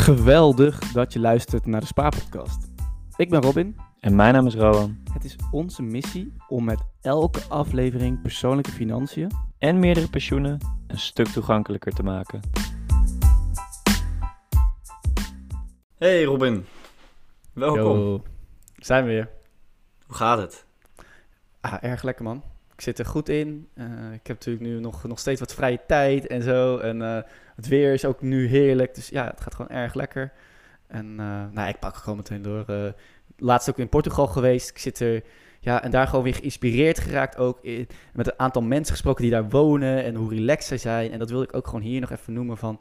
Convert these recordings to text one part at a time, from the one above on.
Geweldig dat je luistert naar de Spaarpodcast. Ik ben Robin. En mijn naam is Rowan. Het is onze missie om met elke aflevering persoonlijke financiën En meerdere pensioenen een stuk toegankelijker te maken. Hey Robin, welkom. Yo, zijn we weer. Hoe gaat het? Ah, erg lekker man. Ik zit er goed in. Eh, ik heb natuurlijk nu nog, nog steeds wat vrije tijd en zo. En eh, het weer is ook nu heerlijk. Dus ja, het gaat gewoon erg lekker. En eh, nou, ik pak gewoon meteen door. Laatst ook in Portugal geweest. Ik zit er... Ja, en daar gewoon weer geïnspireerd geraakt ook. In, met een aantal mensen gesproken die daar wonen. En hoe relaxed zij zijn. En dat wilde ik ook gewoon hier nog even noemen van...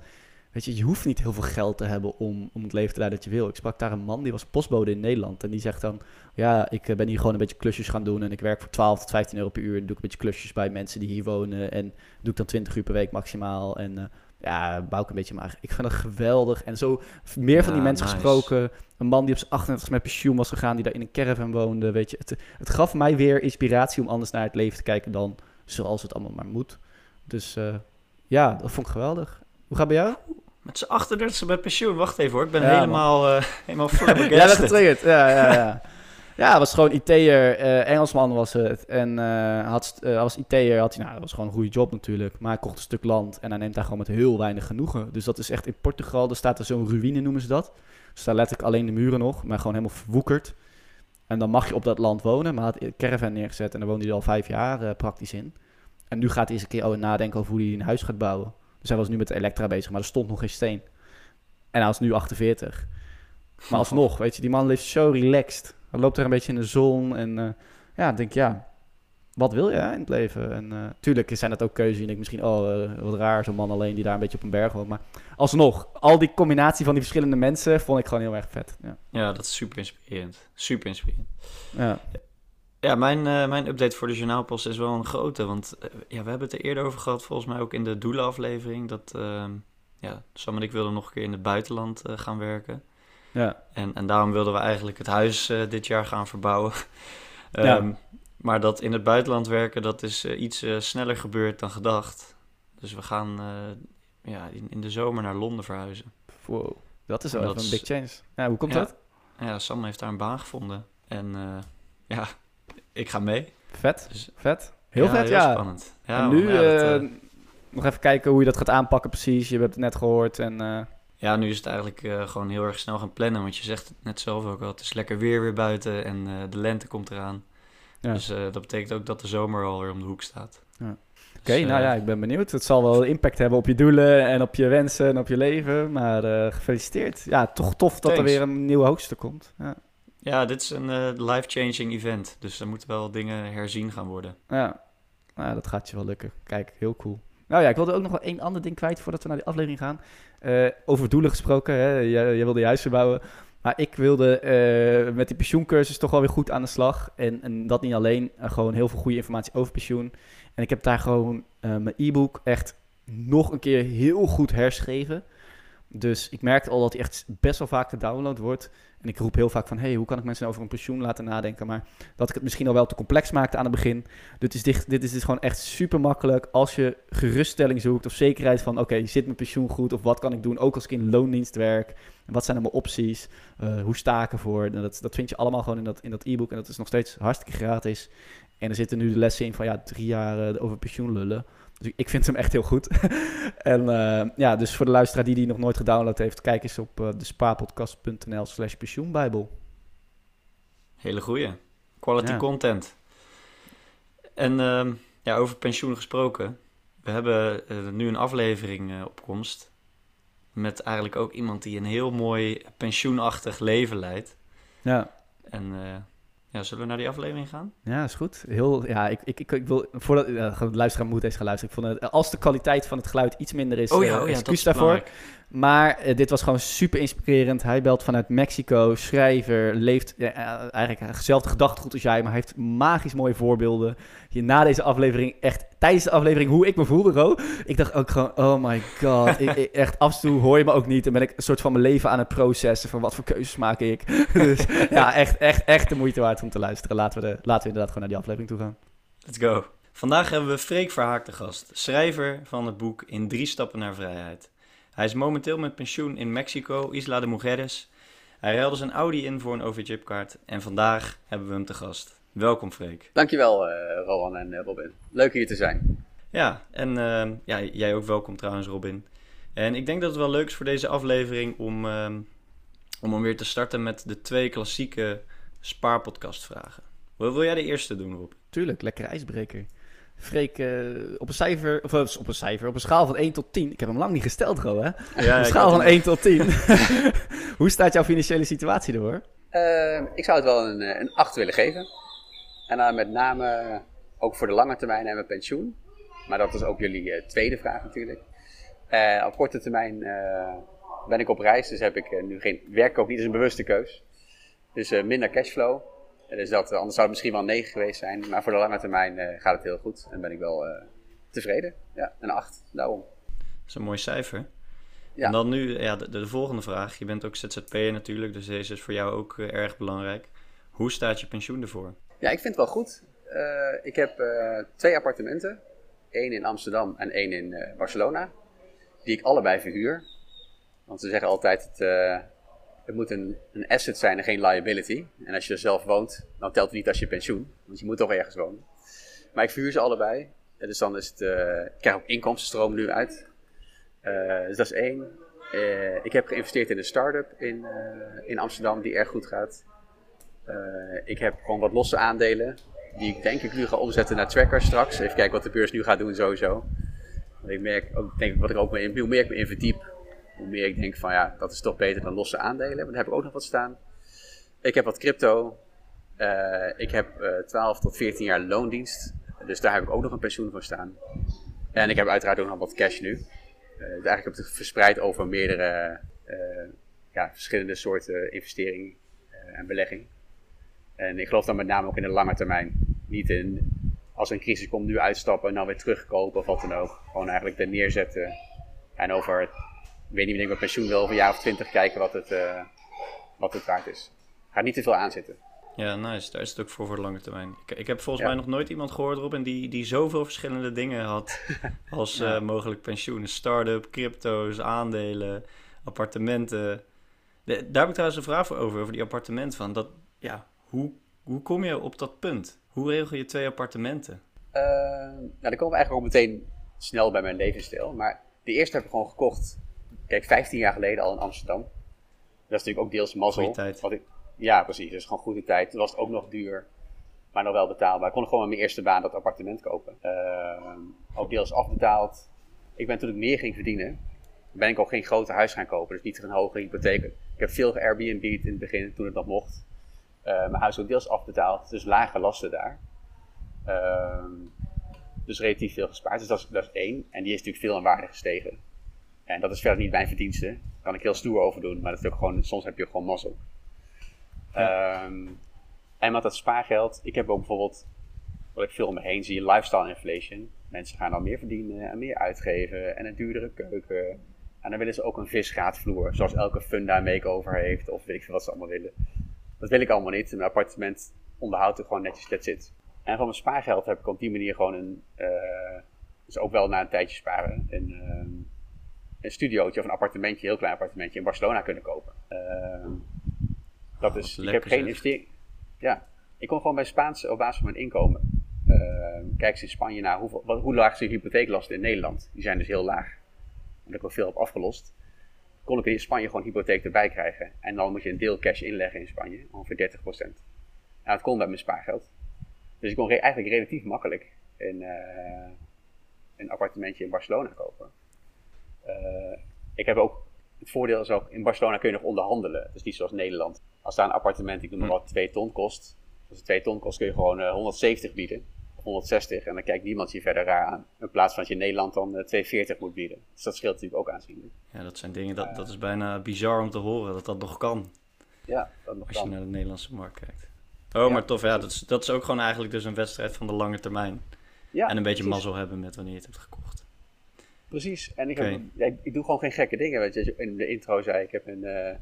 Weet je, je hoeft niet heel veel geld te hebben om, om het leven te leiden dat je wil. Ik sprak daar een man, die was postbode in Nederland. En die zegt dan, ja, ik eh, ben hier gewoon een beetje klusjes gaan doen. En ik werk voor 12 tot 15 euro per uur. En doe ik een beetje klusjes bij mensen die hier wonen. En doe ik dan 20 uur per week maximaal. En eh, ja, bouw ik een beetje maar. Ik vind het geweldig. En zo meer van die mensen nice. gesproken. Een man die op zijn 38 met pensioen was gegaan, die daar in een caravan woonde. Weet je, het, het gaf mij weer inspiratie om anders naar het leven te kijken dan zoals het allemaal maar moet. Dus eh, ja, dat vond ik geweldig. Hoe gaat het bij jou? Met z'n 38 met pensioen. Wacht even hoor, ik ben Ja, helemaal, eh helemaal Ja, dat flabbergasted. getriggerd. Ja, ja, ja. Ja, was gewoon IT'er. eh Engelsman was het. En eh had, was IT'er. Had hij, nou, dat was gewoon een goede job natuurlijk. Maar hij kocht een stuk land. En hij neemt daar gewoon met heel weinig genoegen. Dus dat is echt in Portugal. Er staat er zo'n ruïne, noemen ze dat. Er staan letterlijk alleen de muren nog. Maar gewoon helemaal verwoekerd. En dan mag je op dat land wonen. Maar had een caravan neergezet. En daar woonde hij al vijf jaar praktisch in. En nu gaat hij eens een keer over nadenken over hoe hij een huis gaat bouwen. Dus hij was nu met elektra bezig. Maar er stond nog geen steen. En hij was nu 48. Maar alsnog, weet je, die man leeft zo relaxed. Hij loopt er een beetje in de zon en eh, ja, denk ja, wat wil je hè, in het leven? En eh, tuurlijk zijn dat ook keuzes. En ik misschien, oh, eh, wat raar, zo'n man alleen die daar een beetje op een berg woont. Maar alsnog, al die combinatie van die verschillende mensen vond ik gewoon heel erg vet. Ja, Ja, dat is super inspirerend. Super inspirerend. ja. Ja, mijn, eh, mijn update voor de journaalpost is wel een grote. Want eh, ja, we hebben het er eerder over gehad, volgens mij ook in de doelenaflevering. Dat ehm, ja, Sam en ik wilden nog een keer in het buitenland eh, gaan werken. ja. En, en daarom wilden we eigenlijk het huis dit jaar gaan verbouwen. Ja. Ehm, Maar dat in het buitenland werken, dat is iets sneller gebeurd dan gedacht. Dus we gaan ja, in, in de zomer naar Londen verhuizen. Wow, dat is wel dat een big change. Ja, hoe komt Ja. dat? Ja, Sam heeft daar een baan gevonden. En ja, ik ga mee. Vet, Dus, vet. Heel vet, heel ja. spannend. Ja, en nu ja, dat, eh, eh, nog even kijken hoe je dat gaat aanpakken precies. Je hebt het net gehoord en... eh, ja, nu is het eigenlijk gewoon heel erg snel gaan plannen. Want je zegt het net zelf ook al, het is lekker weer weer buiten en de lente komt eraan. Ja. Dus dat betekent ook dat de zomer alweer om de hoek staat. Ja. Dus, Oké, nou ja, ik ben benieuwd. Het zal wel impact hebben op je doelen en op je wensen en op je leven. Maar gefeliciteerd. Ja, toch tof dat er weer een nieuw hoogste komt. Ja, Ja, dit is een eh, life-changing event. Dus er moeten wel dingen herzien gaan worden. ja. Nou, dat gaat je wel lukken. Kijk, heel cool. Nou ja, ik wilde ook nog wel één ander ding kwijt voordat we naar die aflevering gaan. Eh, over doelen gesproken, hè? Jij, wilde je huis verbouwen. Maar ik wilde eh, met die pensioencursus toch wel weer goed aan de slag. En, en dat niet alleen, gewoon heel veel goede informatie over pensioen. En ik heb daar gewoon mijn e-book echt nog een keer heel goed herschreven. Dus ik merkte al dat hij echt best wel vaak gedownload wordt. En ik roep heel vaak van, hey, hoe kan ik mensen over een pensioen laten nadenken? Maar dat ik het misschien al wel te complex maakte aan het begin. Dit is, dit, dit is dus gewoon echt super makkelijk als je geruststelling zoekt of zekerheid van, oké, zit mijn pensioen goed? Of wat kan ik doen, ook als ik in loondienst werk? En wat zijn dan mijn opties? Eh, hoe sta ik ervoor? En dat, dat vind je allemaal gewoon in dat, in dat e-book. En dat is nog steeds hartstikke gratis. En er zitten nu de lessen in van, ja, drie jaar eh, over pensioen lullen. Dus ik vind hem echt heel goed. en eh, ja, dus voor de luisteraar die die nog nooit gedownload heeft, kijk eens op uh, despaarpodcast.nl slash pensioenbijbel. Hele goeie. Quality Ja. content. En ehm, ja, over pensioen gesproken. We hebben eh, nu een aflevering eh, op komst. Met eigenlijk ook iemand die een heel mooi pensioenachtig leven leidt. Ja. En eh, ja, zullen we naar die aflevering gaan? Ja, is goed. Heel, ja, ik, ik, ik, ik wil, voordat ja, luisteraar moet eens gaan luisteren. Ik vond het, als de kwaliteit van het geluid iets minder is, Oh eh, dat excuus daarvoor. Maar eh, dit was gewoon super inspirerend. Hij belt vanuit Mexico, schrijver, leeft eh, eigenlijk hetzelfde gedachtegoed als jij, maar hij heeft magisch mooie voorbeelden. Je, na deze aflevering, echt tijdens de aflevering, hoe ik me voelde, Ro. Ik dacht ook gewoon, oh my god. ik, echt, af en toe hoor je me ook niet en ben ik een soort van mijn leven aan het processen van wat voor keuzes maak ik. dus ja, echt, echt, echt de moeite waard om te luisteren. Laten we, de, laten we inderdaad gewoon naar die aflevering toe gaan. Let's go. Vandaag hebben we Freek Verhaak te gast, schrijver van het boek In drie stappen naar vrijheid. Hij is momenteel met pensioen in Mexico, Isla de Mujeres. Hij ruilde zijn Audi in voor een OV-chipkaart en vandaag hebben we hem te gast. Welkom Freek. Dankjewel, uh, Rowan en uh, Robin. Leuk hier te zijn. Ja, en uh, ja, jij ook welkom trouwens, Robin. En ik denk dat het wel leuk is voor deze aflevering om, om hem weer te starten met de twee klassieke spaarpodcastvragen. Wil, wil jij de eerste doen, Rob? Tuurlijk, lekkere ijsbreker. Freek, uh, op een cijfer, of op een cijfer, op een schaal van 1 tot 10. Ik heb hem lang niet gesteld, gewoon, hè? Ja, op een schaal van 1 tot 10. Hoe staat jouw financiële situatie ervoor? Uh, ik zou het wel een, een 8 willen geven. En dan met name ook voor de lange termijn en mijn pensioen. Maar dat is ook jullie uh, tweede vraag natuurlijk. Uh, op korte termijn ben ik op reis, dus heb ik nu geen werk ook niet, is een bewuste keus. Dus minder cashflow. Dus dat, anders zou het misschien wel een 9 geweest zijn. Maar voor de lange termijn uh, gaat het heel goed. En ben ik wel uh, tevreden. Ja, een 8, daarom. Dat is een mooi cijfer. Ja. En dan nu ja, de, de, volgende vraag. Je bent ook ZZP'er natuurlijk, dus deze is voor jou ook uh, erg belangrijk. Hoe staat je pensioen ervoor? Ja, ik vind het wel goed. ik heb twee appartementen. één in Amsterdam en één in Barcelona. Die ik allebei verhuur. Want ze zeggen altijd, het, het moet een, een asset zijn en geen liability. En als je er zelf woont, dan telt het niet als je pensioen. Want je moet toch ergens wonen. Maar ik vuur ze allebei. Dus dan is het, uh, ik krijg ook inkomstenstroom nu uit. Uh, dus dat is één. Uh, ik heb geïnvesteerd in een start-up in, in Amsterdam die erg goed gaat. ik heb gewoon wat losse aandelen. Die ik denk ik nu ga omzetten naar trackers straks. Even kijken wat de beurs nu gaat doen sowieso. ik merk ook, denk wat ik ook in, hoe meer me in verdiep, hoe meer ik denk van ja, dat is toch beter dan losse aandelen. Maar daar heb ik ook nog wat staan. Ik heb wat crypto. Uh, ik heb uh, eh, 12 tot 14 jaar loondienst. Dus daar heb ik ook nog een pensioen voor staan. En ik heb uiteraard ook nog wat cash nu. Uh, dus eigenlijk heb ik het verspreid over meerdere ja, verschillende soorten investeringen en belegging. En ik geloof dan met name ook in de lange termijn. Niet in als een crisis komt nu uitstappen en dan weer terugkopen of wat dan ook. Gewoon eigenlijk er neerzetten. En over ik weet niet, ik denk met pensioen wel over een jaar of twintig kijken wat het, uh, wat het waard is. Ga niet te veel aanzitten. Ja, nice. Daar is het ook voor voor de lange termijn. Ik, ik heb volgens mij nog nooit iemand gehoord, Robin, die, die zoveel verschillende dingen had als ja. uh, mogelijk pensioen. Start-up, crypto's, aandelen, appartementen. De, daar heb ik trouwens een vraag voor over, over die appartementen. Van dat, ja, hoe, hoe kom je op dat punt? Hoe regel je twee appartementen? Uh, nou, dan komen we eigenlijk ook meteen snel bij mijn levensstijl. Maar de eerste heb ik gewoon gekocht Kijk, 15 jaar geleden al in Amsterdam. Dat is natuurlijk ook deels mazzel. Tijd. Wat ik, ja, precies. Dat is gewoon goede tijd. Toen was het ook nog duur, maar nog wel betaalbaar. Ik kon gewoon met mijn eerste baan dat appartement kopen. Uh, ook deels afbetaald. Ik ben toen ik meer ging verdienen, ben ik ook geen grote huis gaan kopen. Dus niet een hoge hypotheek. Ik heb veel Airbnb in het begin, toen het nog mocht. Uh, mijn huis ook deels afbetaald, dus lage lasten daar. Uh, dus relatief veel gespaard. Dus dat is, dat is één. En die is natuurlijk veel in waarde gestegen. En dat is verder niet mijn verdienste. Daar kan ik heel stoer over doen, maar dat is ook gewoon, soms heb je gewoon mazzel. Ehm, en met dat spaargeld, ik heb ook bijvoorbeeld, wat ik veel om me heen zie, lifestyle inflation. Mensen gaan dan meer verdienen en meer uitgeven en een duurdere keuken. En dan willen ze ook een visgraatvloer, zoals elke funda makeover heeft, of weet ik veel wat ze allemaal willen. Dat wil ik allemaal niet. Een appartement onderhoudt er gewoon netjes, dat zit. En van mijn spaargeld heb ik op die manier gewoon een, uh, dus ook wel na een tijdje sparen, een, uh, een studiootje of een appartementje, een heel klein appartementje in Barcelona kunnen kopen. Uh, dat is, ik heb geen investering. Ja, ik kon gewoon bij Spaans op basis van mijn inkomen. Uh, kijk eens in Spanje naar hoeveel, wat, hoe laag zijn hypotheeklasten in Nederland. Die zijn dus heel laag. Omdat ik wel veel heb afgelost. Kon ik in Spanje gewoon hypotheek erbij krijgen. En dan moet je een deel cash inleggen in Spanje, ongeveer 30%. Nou, dat kon bij mijn spaargeld. Dus ik kon eigenlijk relatief makkelijk een, uh, een appartementje in Barcelona kopen. Uh, ik heb ook, het voordeel is ook, in Barcelona kun je nog onderhandelen. Het is niet zoals Nederland. Als daar een appartement, ik noem maar hm. wat, 2 ton kost. Als het 2 ton kost, kun je gewoon uh, 170 bieden. 160 en dan kijkt niemand je verder raar aan. In plaats van dat je in Nederland dan uh, 240 moet bieden. Dus dat scheelt natuurlijk ook aanzienlijk. Ja, dat zijn dingen, dat, dat is bijna bizar om te horen dat dat nog kan. Ja, dat nog Als kan. je naar de Nederlandse markt kijkt. Oh, ja. maar tof. Ja, dat is, dat is ook gewoon eigenlijk dus een wedstrijd van de lange termijn. Ja, en een beetje mazzel hebben met wanneer je het hebt gekocht. Precies. En ik, heb, ja, ik, doe gewoon geen gekke dingen. Weet je, in de intro zei ik heb een, uh,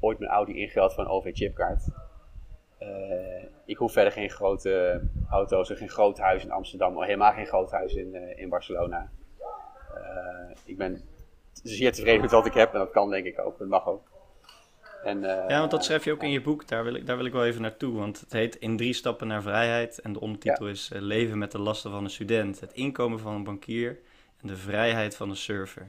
ooit mijn Audi ingehaald van een OV-chipkaart. Uh, ik hoef verder geen grote auto's en geen groot huis in Amsterdam. Helemaal geen groot huis in, uh, in Barcelona. ik ben zeer tevreden met wat ik heb. En dat kan denk ik ook, dat mag ook. En, eh, Ja, want dat schrijf je ook in je boek. Daar wil ik, daar wil ik wel even naartoe. Want het heet In drie stappen naar vrijheid. En de ondertitel is eh, Leven met de lasten van een student. Het inkomen van een bankier. De vrijheid van een surfer.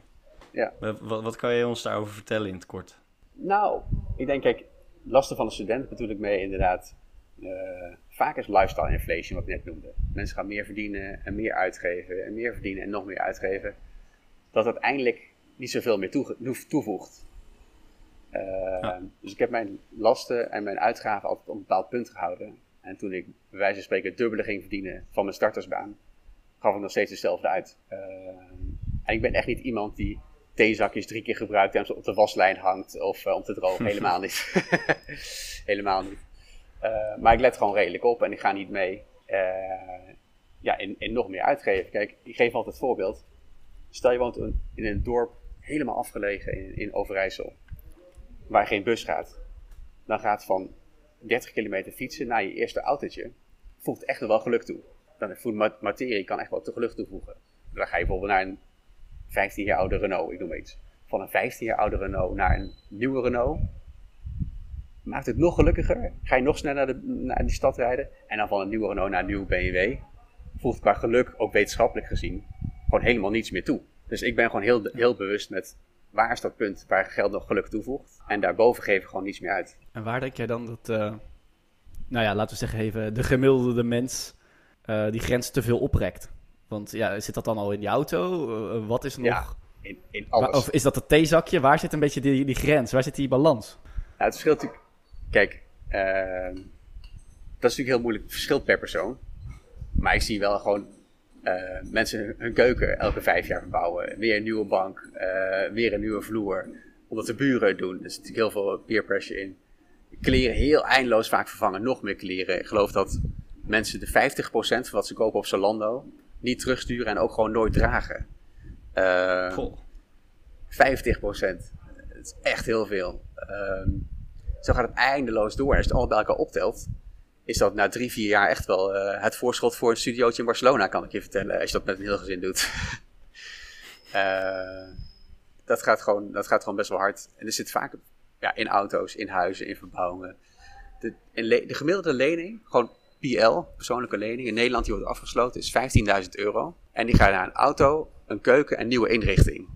Ja. Wat, wat, kan je ons daarover vertellen in het kort? Nou, ik denk, kijk, lasten van een student bedoel ik mee inderdaad. eh, vaak is lifestyle inflation, wat ik net noemde. Mensen gaan meer verdienen en meer uitgeven en meer verdienen en nog meer uitgeven. Dat uiteindelijk niet zoveel meer toevoegt. Eh, Ja. Dus ik heb mijn lasten en mijn uitgaven altijd op een bepaald punt gehouden. En toen ik bij wijze van spreken het dubbele ging verdienen van mijn startersbaan, gaf ik nog steeds hetzelfde uit. Eh, en ik ben echt niet iemand die theezakjes drie keer gebruikt en ze op de waslijn hangt of eh, om te drogen. Helemaal niet. Helemaal niet. Eh, maar ik let gewoon redelijk op en ik ga niet mee ja, in, in nog meer uitgeven. Kijk, ik geef altijd het voorbeeld. Stel je woont in een dorp helemaal afgelegen in, in Overijssel, waar geen bus gaat. Dan gaat van 30 kilometer fietsen naar je eerste autootje, voegt echt wel geluk toe. Dan voelt ma- materie kan echt wel te geluk toevoegen. Dan ga je bijvoorbeeld naar een 15 jaar oude Renault, ik noem iets. Van een 15 jaar oude Renault naar een nieuwe Renault. Maakt het nog gelukkiger. Ga je nog sneller naar, de, naar die stad rijden. En dan van een nieuwe Renault naar een nieuwe BMW. Voegt qua geluk, ook wetenschappelijk gezien, gewoon helemaal niets meer toe. Dus ik ben gewoon heel, heel bewust met waar is dat punt waar geld nog geluk toevoegt. En daarboven geef ik gewoon niets meer uit. En waar denk jij dan dat, eh, nou ja, laten we zeggen even, de gemiddelde mens eh, die grens te veel oprekt? Want ja, zit dat dan al in die auto? Eh, wat is nog? Ja, In, in alles. Of is dat het theezakje? Waar zit een beetje die, die grens? Waar zit die balans? Nou, het verschilt natuurlijk. Kijk, ehm, dat is natuurlijk heel moeilijk. Het verschilt per persoon. Maar ik zie wel gewoon eh, mensen hun- keuken elke vijf jaar verbouwen. Weer een nieuwe bank, weer een nieuwe vloer. Omdat de buren het doen. Er zit natuurlijk heel veel peer pressure in. Kleren heel eindeloos vaak vervangen, nog meer kleren. Ik geloof dat mensen de 50% van wat ze kopen op Zalando niet terugsturen en ook gewoon nooit dragen. Eh, Goh. 50 procent. Dat is echt heel veel. Ehm, zo gaat het eindeloos door. En als je het allemaal bij elkaar optelt, is dat na drie, vier jaar echt wel eh, het voorschot voor een studiootje in Barcelona, kan ik je vertellen. Als je dat met een heel gezin doet. Eh, dat, gaat gewoon, dat gaat gewoon best wel hard. En er zit vaak ja, in auto's, in huizen, in verbouwingen. De, in le- de gemiddelde lening, gewoon PL, persoonlijke lening, in Nederland die wordt afgesloten, is 15.000 euro. En die gaat naar een auto, een keuken en nieuwe inrichting.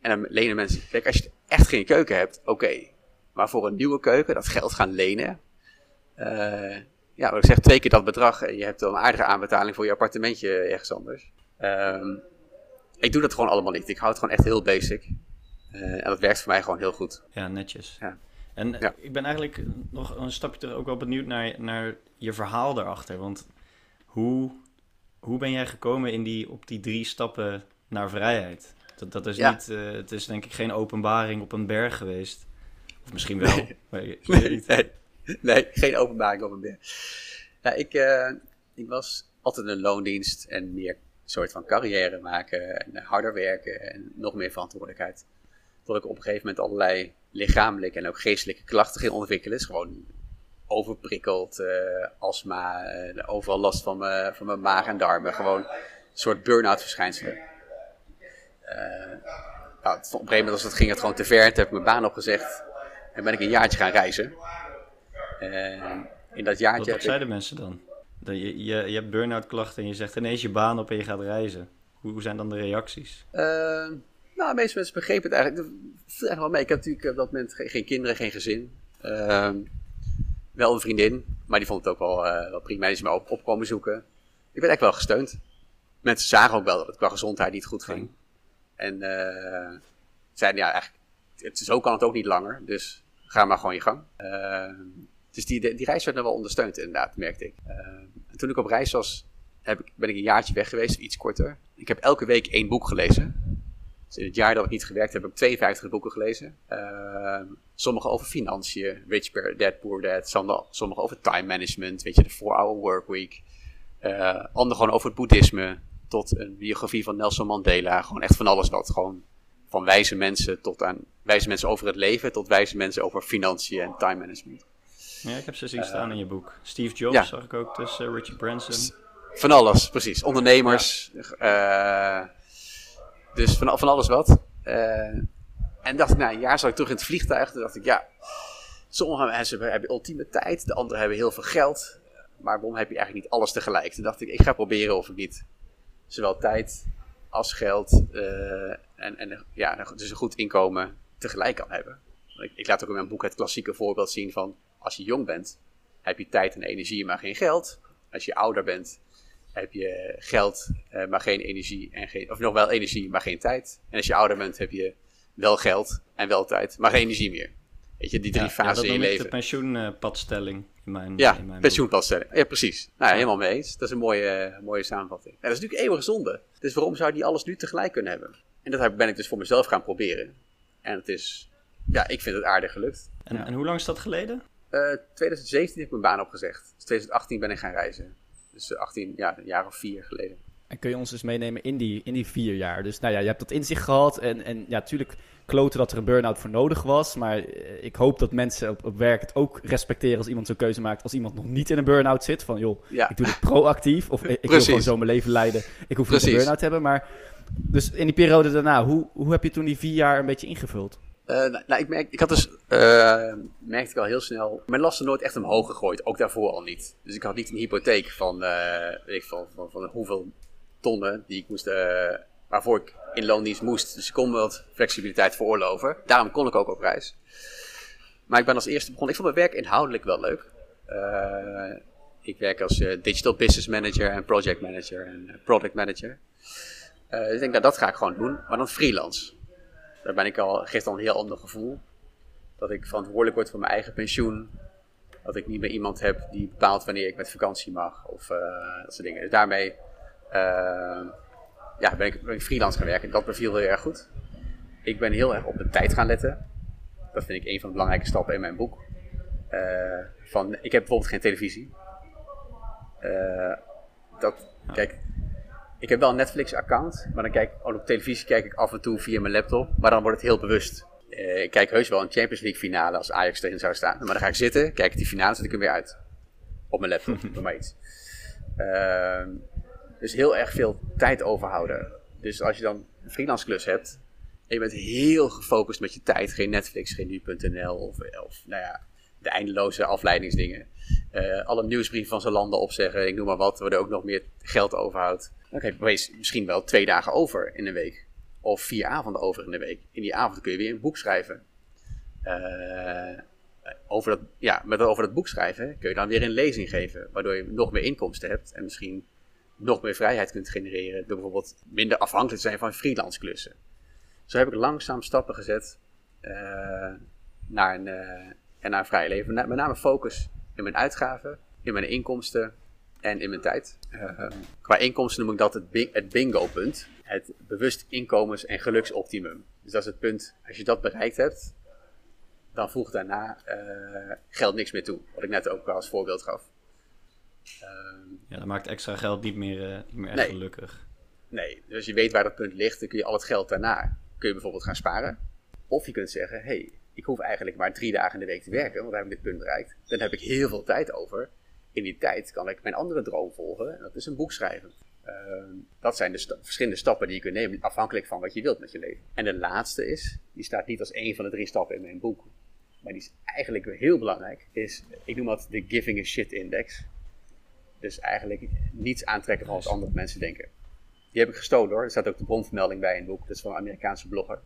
En dan lenen mensen. Kijk, als je echt geen keuken hebt, oké. Maar voor een nieuwe keuken, dat geld gaan lenen. eh, ja, wat ik zeg, twee keer dat bedrag. En je hebt dan een aardige aanbetaling voor je appartementje ergens anders. Ehm, ik doe dat gewoon allemaal niet. Ik hou het gewoon echt heel basic. Eh, en dat werkt voor mij gewoon heel goed. Ja, netjes. Ja. En Ja. ik ben eigenlijk nog een stapje terug ook wel benieuwd naar, naar je verhaal daarachter. Want hoe, hoe ben jij gekomen in die, op die drie stappen naar vrijheid? Dat, dat is Ja. niet, eh, het is denk ik geen openbaring op een berg geweest. Of misschien wel. Nee. geen openbaring op een beer. Ja, ik, eh, ik was altijd een loondienst en meer soort van carrière maken en harder werken en nog meer verantwoordelijkheid. Tot ik op een gegeven moment allerlei lichamelijke en ook geestelijke klachten ging ontwikkelen. Dus gewoon overprikkeld, eh, astma, eh, overal last van mijn, van mijn maag en darmen. Gewoon een soort burn-out verschijnselen. Eh, nou, op een gegeven moment was het, ging het gewoon te ver. Toen heb ik mijn baan opgezegd en ben ik een jaartje gaan reizen. En in dat jaartje Wat, wat ik... zeiden mensen dan? Dat je, je, je hebt burn-out klachten en je zegt ineens je baan op en je gaat reizen. Hoe, hoe zijn dan de reacties? Nou, de meeste mensen begrepen het eigenlijk. Dat viel eigenlijk wel mee. Ik heb natuurlijk op dat moment geen, geen kinderen, geen gezin. Wel een vriendin, maar die vond het ook wel, eh, wel prima. Die is me op, op komen zoeken. Ik werd echt wel gesteund. Mensen zagen ook wel dat het qua gezondheid niet goed ging. En eh, zeiden, ja, eigenlijk, het, zo kan het ook niet langer. Dus ga maar gewoon je gang. Ehm, dus die, die reis werd nog wel ondersteund, inderdaad, merkte ik. En toen ik op reis was, heb ik, ben ik een jaartje weg geweest, iets korter. Ik heb elke week één boek gelezen. Dus in het jaar dat ik niet gewerkt heb, heb ik 52 boeken gelezen. Ehm, sommige over financiën, Rich Dad Poor Dad. Sommige, over time management, weet je, de 4-hour workweek. Uh, andere gewoon over het boeddhisme. Tot een biografie van Nelson Mandela. Gewoon echt van alles wat. Gewoon van wijze mensen tot aan wijze mensen over het leven. Tot wijze mensen over financiën en time management. Ja, ik heb ze zien staan in je boek. Steve Jobs ja. zag ik ook tussen, Richard Branson. Van alles, precies. Ondernemers. eh, dus van, van alles wat. Eh, en dacht ik, na een jaar zat ik terug in het vliegtuig. Toen dacht ik, ja, sommige mensen hebben ultieme tijd, de anderen hebben heel veel geld. Maar waarom heb je eigenlijk niet alles tegelijk? Toen dacht ik, ik ga proberen of ik niet zowel tijd als geld eh, en, en ja, dus een goed inkomen tegelijk kan hebben. Ik, ik laat ook in mijn boek het klassieke voorbeeld zien van als je jong bent, heb je tijd en energie, maar geen geld. Als je ouder bent, heb je geld, uh, maar geen energie. En geen, of nog wel energie, maar geen tijd. En als je ouder bent, heb je wel geld en wel tijd, maar geen energie meer. Weet je, die drie Ja, fasen ja, in je dat noem ik leven. de pensioenpadstelling in mijn, Ja, in mijn pensioenpadstelling. Ja, precies. Nou, ja, helemaal mee eens. Dat is een mooie, eh, mooie samenvatting. Ja, dat is natuurlijk eeuwig zonde. Dus waarom zou die alles nu tegelijk kunnen hebben? En dat heb- ben ik dus voor mezelf gaan proberen. En het is, ja, ik vind het aardig gelukt. En, Ja. en hoe lang is dat geleden? Eh 2017 heb ik mijn baan opgezegd. Dus 2018 ben ik gaan reizen. Dus eh, 18, ja, een jaar of vier geleden. En kun je ons dus meenemen in die, in die vier jaar? Dus nou ja, je hebt dat inzicht gehad. En, en ja, natuurlijk kloten dat er een burn-out voor nodig was. Maar eh, ik hoop dat mensen op, op werk het ook respecteren als iemand zo'n keuze maakt. Als iemand nog niet in een burn-out zit. Van joh, Ja, ik doe dit proactief. Of ik, ik wil gewoon zo mijn leven leiden. Ik hoef niet een burn-out te hebben. Maar dus in die periode daarna, hoe, hoe heb je toen die vier jaar een beetje ingevuld? Eh, nou, ik, merk, ik had dus, eh, merkte ik al heel snel, mijn lasten nooit echt omhoog gegooid, ook daarvoor al niet. Dus ik had niet een hypotheek van, eh, weet ik, van, van, van hoeveel tonnen die ik moest, waarvoor ik in loondienst moest. Dus ik kon me wat flexibiliteit veroorloven. Daarom kon ik ook op reis. Maar ik ben als eerste begonnen, ik vond mijn werk inhoudelijk wel leuk. Ik werk als digital business manager en project manager en product manager. Dus ik denk, nou, dat ga ik gewoon doen, maar dan freelance. Daar ben ik al, geeft al een heel ander gevoel. Dat ik verantwoordelijk word voor mijn eigen pensioen. Dat ik niet meer iemand heb die bepaalt wanneer ik met vakantie mag. Of eh, dat soort dingen. Dus daarmee eh, ja, ben, ik, freelance gaan werken. Dat beviel heel erg goed. Ik ben heel erg op de tijd gaan letten. Dat vind ik een van de belangrijke stappen in mijn boek. Eh, van, ik heb bijvoorbeeld geen televisie. Dat, kijk, ik heb wel een Netflix-account, maar dan kijk ik op televisie kijk ik af en toe via mijn laptop, maar dan wordt het heel bewust. Eh, ik kijk heus wel een Champions League finale als Ajax erin zou staan, maar dan ga ik zitten, kijk ik die finale, zet ik hem weer uit. Op mijn laptop, doe maar iets. Ehm, dus heel erg veel tijd overhouden. Dus als je dan een freelance klus hebt, en je bent heel gefocust met je tijd, geen Netflix, geen nu.nl of, of nou ja, de eindeloze afleidingsdingen. Eh, alle nieuwsbrieven van zijn landen opzeggen, ik noem maar wat, waar er ook nog meer geld overhoudt. Dan heb misschien wel twee dagen over in een week. Of vier avonden over in de week. In die avond kun je weer een boek schrijven. Eh, over, dat, ja, met over dat boek schrijven kun je dan weer een lezing geven. Waardoor je nog meer inkomsten hebt. En misschien nog meer vrijheid kunt genereren. Door bijvoorbeeld minder afhankelijk te zijn van freelance klussen. Zo heb ik langzaam stappen gezet eh, naar, een, en naar een vrij leven. Met name focus in mijn uitgaven, in mijn inkomsten en in mijn tijd. Eh, qua inkomsten noem ik dat het, het bingo-punt. Het bewust inkomens- en geluksoptimum. Dus dat is het punt, als je dat bereikt hebt, dan voegt daarna eh, geld niks meer toe. Wat ik net ook al als voorbeeld gaf. Ehm, Ja, dat maakt extra geld niet meer, eh, niet meer echt Nee. gelukkig. Nee, dus als je weet waar dat punt ligt, dan kun je al het geld daarna kun je bijvoorbeeld gaan sparen. Of je kunt zeggen, hé, hey, ik hoef eigenlijk maar drie dagen in de week te werken, want heb ik dit punt bereikt. Dan heb ik heel veel tijd over. In die tijd kan ik mijn andere droom volgen, en dat is een boek schrijven. Ehm, dat zijn de sta- verschillende stappen die je kunt nemen, afhankelijk van wat je wilt met je leven. En de laatste is, die staat niet als één van de drie stappen in mijn boek, maar die is eigenlijk heel belangrijk, is, ik noem dat de giving a shit index. Dus eigenlijk niets aantrekken van wat andere mensen denken. Die heb ik gestolen hoor. Er staat ook de bronvermelding bij in het boek. Dat is van een Amerikaanse blogger.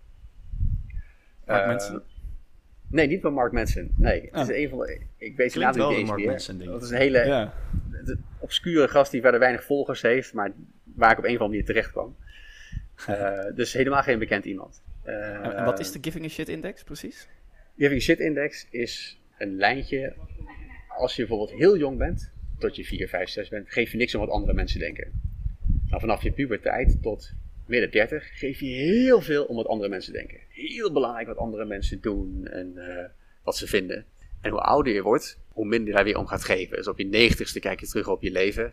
Mark Eh, Manson? Nee, niet van Mark Manson. Nee, het is een van de... Ik weet zijn Klinkt naam niet een eens Mark meer. Manson ding. Dat is een hele Ja. de obscure gast die verder weinig volgers heeft, maar waar ik op een of andere manier terecht kwam. Eh, dus helemaal geen bekend iemand. Eh, En, wat is de Giving a Shit Index precies? Giving Shit Index is een lijntje. Als je bijvoorbeeld heel jong bent, tot je 4, 5, 6 bent, geef je niks om wat andere mensen denken. Nou, vanaf je puberteit tot midden 30 geef je heel veel om wat andere mensen denken. Heel belangrijk wat andere mensen doen en eh, wat ze vinden. En hoe ouder je wordt, hoe minder je daar weer om gaat geven. Dus op je negentigste kijk je terug op je leven.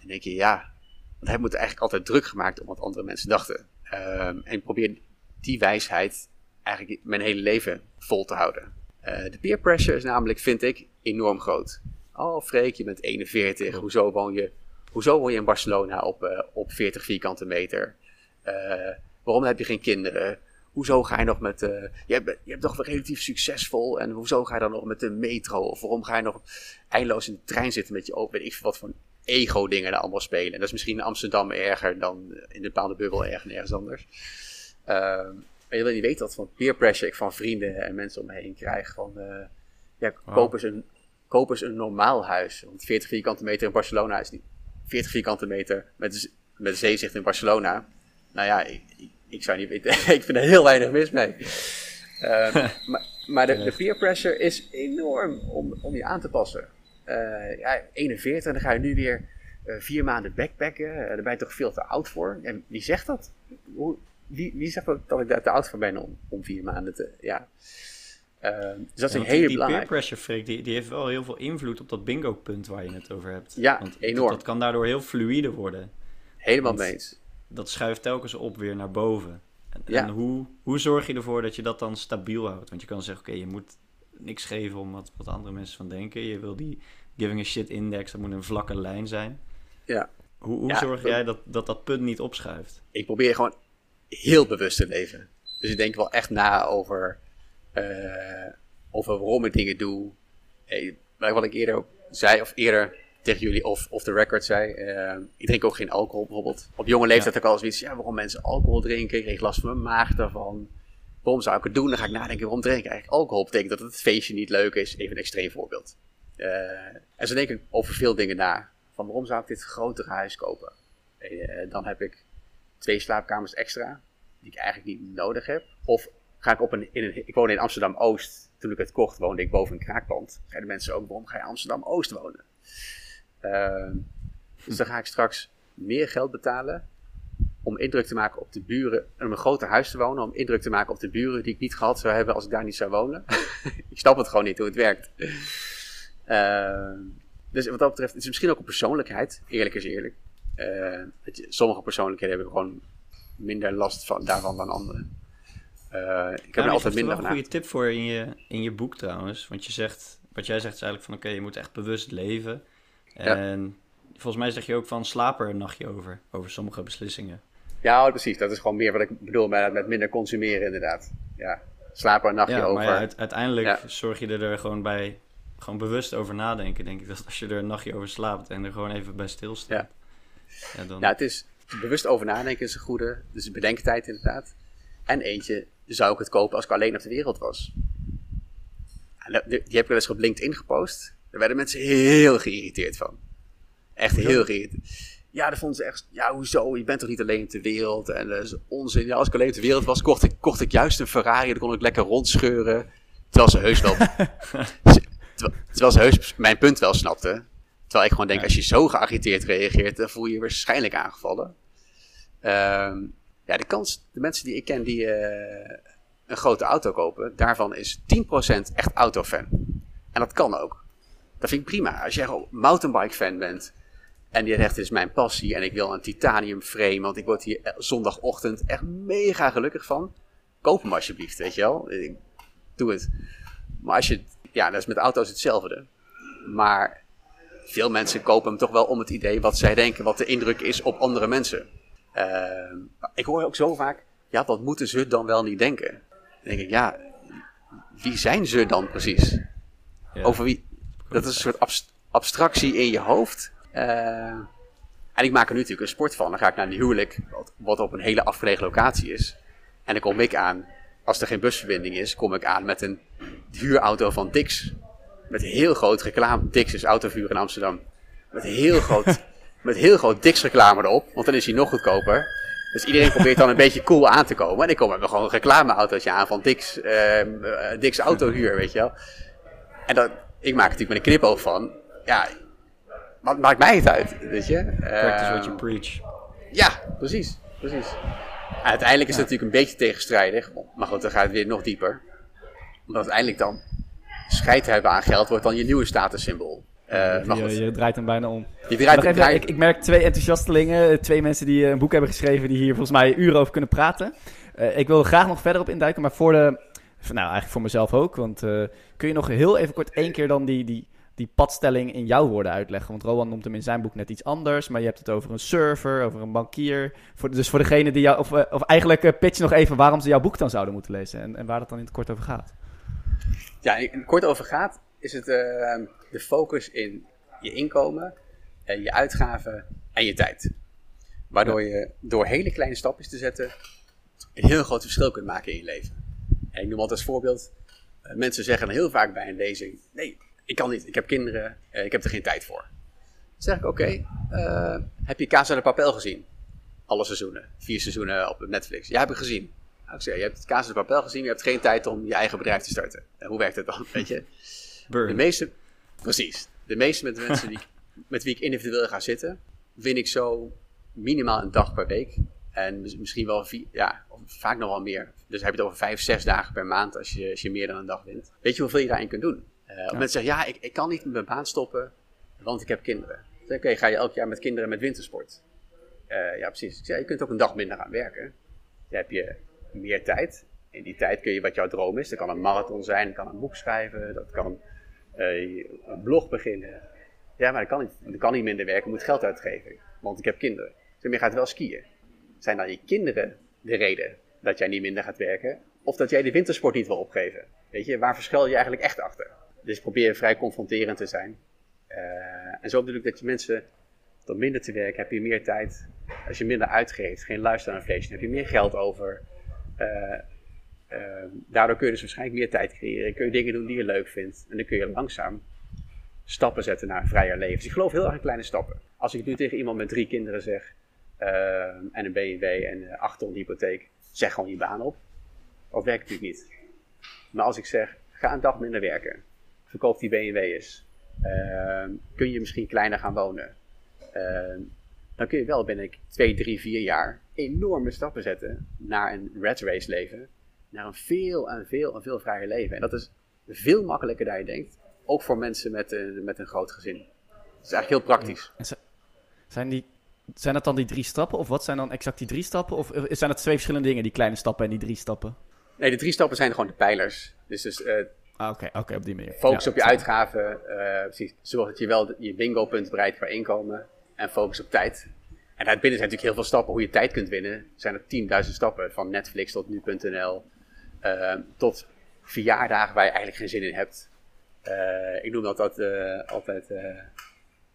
En denk je, ja, want hij moet eigenlijk altijd druk gemaakt om wat andere mensen dachten. Ehm, en ik probeer die wijsheid eigenlijk mijn hele leven vol te houden. Eh, de peer pressure is namelijk, vind ik, enorm groot. Oh, Freek, je bent 41. Hoezo woon je, hoezo woon je in Barcelona op, eh, op 40 vierkante meter? Eh, waarom heb je geen kinderen? hoezo ga je nog met, eh je, bent, je hebt toch relatief succesvol en hoezo ga je dan nog met de metro? Of waarom ga je nog eindeloos in de trein zitten met je weet ik veel wat voor ego dingen daar allemaal spelen. En dat is misschien in Amsterdam erger dan in een bepaalde bubbel ergens nergens anders. Ehm, maar je wil niet weten wat van peer pressure ik van vrienden en mensen om me heen krijg. Van, eh, ja, Wow. koop, eens een, koop eens een normaal huis. Want 40 vierkante meter in Barcelona is niet... 40 vierkante meter met, met zeezicht in Barcelona. Nou ja, ik, ik, ik zou niet weten. ik vind er heel weinig mis mee. Ehm, maar maar de, de peer pressure is enorm om, om je aan te passen. Eh, ja, 41 en dan ga je nu weer eh, vier maanden backpacken. Eh, daar ben je toch veel te oud voor. En wie zegt dat? Hoe, wie, wie zegt dat, dat ik daar te oud voor ben om, om vier maanden te... Ja. Ehm, dus dat is een hele die, die peer pressure, Freek, die, die heeft wel heel veel invloed op dat bingo-punt waar je het over hebt. Ja, Want enorm. Dat, dat kan daardoor heel fluïde worden. Helemaal mee eens. Dat schuift telkens op weer naar boven. En, Ja. en hoe, hoe zorg je ervoor dat je dat dan stabiel houdt? Want je kan zeggen, oké, je moet niks geven om wat, wat andere mensen van denken. Je wil die giving a shit index, dat moet een vlakke lijn zijn. Ja. Hoe, hoe Ja, zorg jij dat, dat dat punt niet opschuift? ik probeer gewoon heel bewust te leven. Dus ik denk wel echt na over, eh, over waarom ik dingen doe. Hey, wat ik eerder zei, of eerder tegen jullie of, of de record zei. eh, ik drink ook geen alcohol bijvoorbeeld. Op jonge leeftijd heb ik al zoiets, ja, waarom mensen alcohol drinken. Ik kreeg last van mijn maag daarvan. Waarom zou ik het doen? Dan ga ik nadenken, waarom drink ik eigenlijk alcohol? Betekent dat het feestje niet leuk is? Even een extreem voorbeeld. Eh, en zo denk ik over veel dingen na. Van waarom zou ik dit grotere huis kopen? Eh, dan heb ik twee slaapkamers extra, die ik eigenlijk niet nodig heb. Of ga ik op een, in een, ik woon in Amsterdam Oost. Toen ik het kocht, woonde ik boven een kraakpand. Zeiden mensen ook, waarom ga je Amsterdam Oost wonen? Ehm, dus dan ga ik straks meer geld betalen om indruk te maken op de buren, om een groter huis te wonen, om indruk te maken op de buren die ik niet gehad zou hebben als ik daar niet zou wonen. ik snap het gewoon niet hoe het werkt. Ehm, dus wat dat betreft, het is misschien ook een persoonlijkheid, eerlijk is eerlijk. Eh, je- sommige persoonlijkheden hebben gewoon minder last van, daarvan dan anderen. Ik heb er je altijd er minder van een goede tip voor in je, in je boek trouwens. Want je zegt, wat jij zegt is eigenlijk van oké, je moet echt bewust leven. Ja. En volgens mij zeg je ook van slaap er een nachtje over, over sommige beslissingen. Ja, precies. Dat is gewoon meer wat ik bedoel met, met minder consumeren inderdaad. Ja, slaap er een nachtje Ja, over. maar ja, uiteindelijk zorg je er gewoon bij, gewoon bewust over nadenken, denk ik. Dat als je er een nachtje over slaapt en er gewoon even bij stilstaat. Ja. dan... Nou, het is bewust over nadenken is een goede. Dus bedenktijd inderdaad. En eentje zou ik het kopen als ik alleen op de wereld was. Die heb ik wel eens op LinkedIn gepost. Daar werden mensen heel geïrriteerd van. Echt heel geïrriteerd. Ja, dat vonden ze echt. Ja, hoezo? Je bent toch niet alleen op de wereld? En dat is onzin. Ja, als ik alleen op de wereld was, kocht ik, kocht ik juist een Ferrari. Dan kon ik lekker rondscheuren. Terwijl ze heus wel. terwijl, terwijl ze heus mijn punt wel snapte. Terwijl ik gewoon denk, Ja. als je zo geagiteerd reageert, dan voel je je waarschijnlijk aangevallen. Ehm, ja, de kans, de mensen die ik ken die eh, een grote auto kopen, daarvan is 10% echt autofan. En dat kan ook. Dat vind ik prima. Als jij gewoon mountainbike fan bent en die zegt, dit is mijn passie en ik wil een titanium frame, want ik word hier eh, zondagochtend echt mega gelukkig van. Koop hem alsjeblieft, weet je wel. Ik- Doe het. Maar als je, ja, dat is met auto's hetzelfde. Maar veel mensen kopen hem toch wel om het idee wat zij denken, wat de indruk is op andere mensen. Ehm, ik hoor ook zo vaak, ja, wat moeten ze dan wel niet denken? Dan denk ik, ja, wie zijn ze dan precies? Ja. Over wie? Dat is een soort abst- abstractie in je hoofd. Eh, en ik maak er nu natuurlijk een sport van. Dan ga ik naar een huwelijk, wat, wat op een hele afgelegen locatie is. En dan kom ik aan, als er geen busverbinding is, kom ik aan met een huurauto van Dix. Met heel groot reclame. Dix is autovuur in Amsterdam. Met heel groot, met heel groot Dix reclame erop, want dan is hij nog goedkoper. Dus iedereen probeert dan een beetje cool aan te komen. En ik kom met gewoon een reclameautootje aan van Dix, ehm, eh, Dix autohuur, weet je wel. En dan, ik maak er natuurlijk met een knipoog van, ja, wat maakt mij het uit, weet je? Practice what you preach. ja, precies, precies. En uiteindelijk is het natuurlijk een beetje tegenstrijdig, maar goed, dan gaat het weer nog dieper. Omdat uiteindelijk dan scheid hebben aan geld wordt dan je nieuwe statussymbool. Goed, je, je draait hem bijna om. je draait het ik, ik merk twee enthousiastelingen, twee mensen die eh, een boek hebben geschreven, die hier volgens mij uren over kunnen praten. Eh, ik wil graag nog verder op induiken, maar voor de, nou eigenlijk voor mezelf ook, want eh, kun je nog heel even kort één keer dan die, die die padstelling in jouw woorden uitleggen. Want Rowan noemt hem in zijn boek net iets anders, maar je hebt het over een server, over een bankier. Voor, dus voor degene die jou, of, eh, of eigenlijk eh, pitch nog even waarom ze jouw boek dan zouden moeten lezen en, en waar het dan in het kort over gaat. Ja, in het kort over gaat, is het de focus in je inkomen, je uitgaven en je tijd. Waardoor je door hele kleine stapjes te zetten een heel groot verschil kunt maken in je leven. En ik noem altijd als voorbeeld, eh, mensen zeggen heel vaak bij een lezing, nee, ik kan niet, ik heb kinderen, eh, ik heb er geen tijd voor. Dan zeg ik, oké, eh, heb je Casa de Papel gezien? Alle seizoenen, vier seizoenen op Netflix. Ja, heb ik gezien. Nou, ik zeg, je hebt Casa de Papel gezien, je hebt geen tijd om je eigen bedrijf te starten. En hoe werkt het dan, weet je? De meeste, precies. De meeste met de mensen die, met wie ik individueel ga zitten, win ik zo minimaal een dag per week. En mis- misschien wel vier, ja, vaak nog wel meer. Dus heb je het over vijf, zes dagen per maand als je, als je meer dan een dag wint. Weet je hoeveel je daarin kunt doen? Eh Of mensen zeggen, ja, ik, ik kan niet met mijn baan stoppen, want ik heb kinderen. Zeg, Oké, ga je elk jaar met kinderen met wintersport? Eh, ja, precies. Ik zeg, je kunt ook een dag minder gaan werken. Dan heb je meer tijd. In die tijd kun je wat jouw droom is. Dat kan een marathon zijn, dat kan een boek schrijven, dat kan eh, een blog beginnen. Ja, maar dat kan niet. Dat kan niet minder werken, moet geld uitgeven. Want ik heb kinderen. Dus je gaat wel skiën. Zijn dan je kinderen de reden dat jij niet minder gaat werken? Of dat jij de wintersport niet wil opgeven? Weet je, waar verschuil je eigenlijk echt achter? Dus probeer vrij confronterend te zijn. Eh, en zo bedoel ik dat je mensen door minder te werken heb je meer tijd. Als je minder uitgeeft, geen luisterinflation, heb je meer geld over. Eh, eh, daardoor kun je dus waarschijnlijk meer tijd creëren. Kun je dingen doen die je leuk vindt. En dan kun je langzaam stappen zetten naar een vrijer leven. Dus ik geloof heel erg in kleine stappen. Als ik nu tegen iemand met drie kinderen zeg, en een BMW en acht ton hypotheek, zeg gewoon je baan op. Dat werkt natuurlijk niet. Maar als ik zeg, ga een dag minder werken, verkoop die BMW eens, uh, kun je misschien kleiner gaan wonen. Uh, dan kun je wel binnen twee, drie, vier jaar enorme stappen zetten naar een red race leven. Naar een veel en veel en veel vrijer leven. En dat is veel makkelijker dan je denkt. Ook voor mensen met een, met een groot gezin. Dat is eigenlijk heel praktisch. Zijn, die, zijn dat dan die drie stappen? Of wat zijn dan exact die drie stappen? Of zijn dat twee verschillende dingen, die kleine stappen en die drie stappen? Nee, de drie stappen zijn gewoon de pijlers. Dus, dus uh, ah, oké, okay, op die manier. Focus ja, op je uitgaven. Uh, precies. Zorg dat je wel je bingo-punt bereikt qua inkomen. En focus op tijd. En daarbinnen zijn natuurlijk heel veel stappen. Hoe je tijd kunt winnen, zijn er 10.000 stappen. Van Netflix tot nu.nl. Uh, tot verjaardagen waar je eigenlijk geen zin in hebt. Ik noem dat, dat altijd.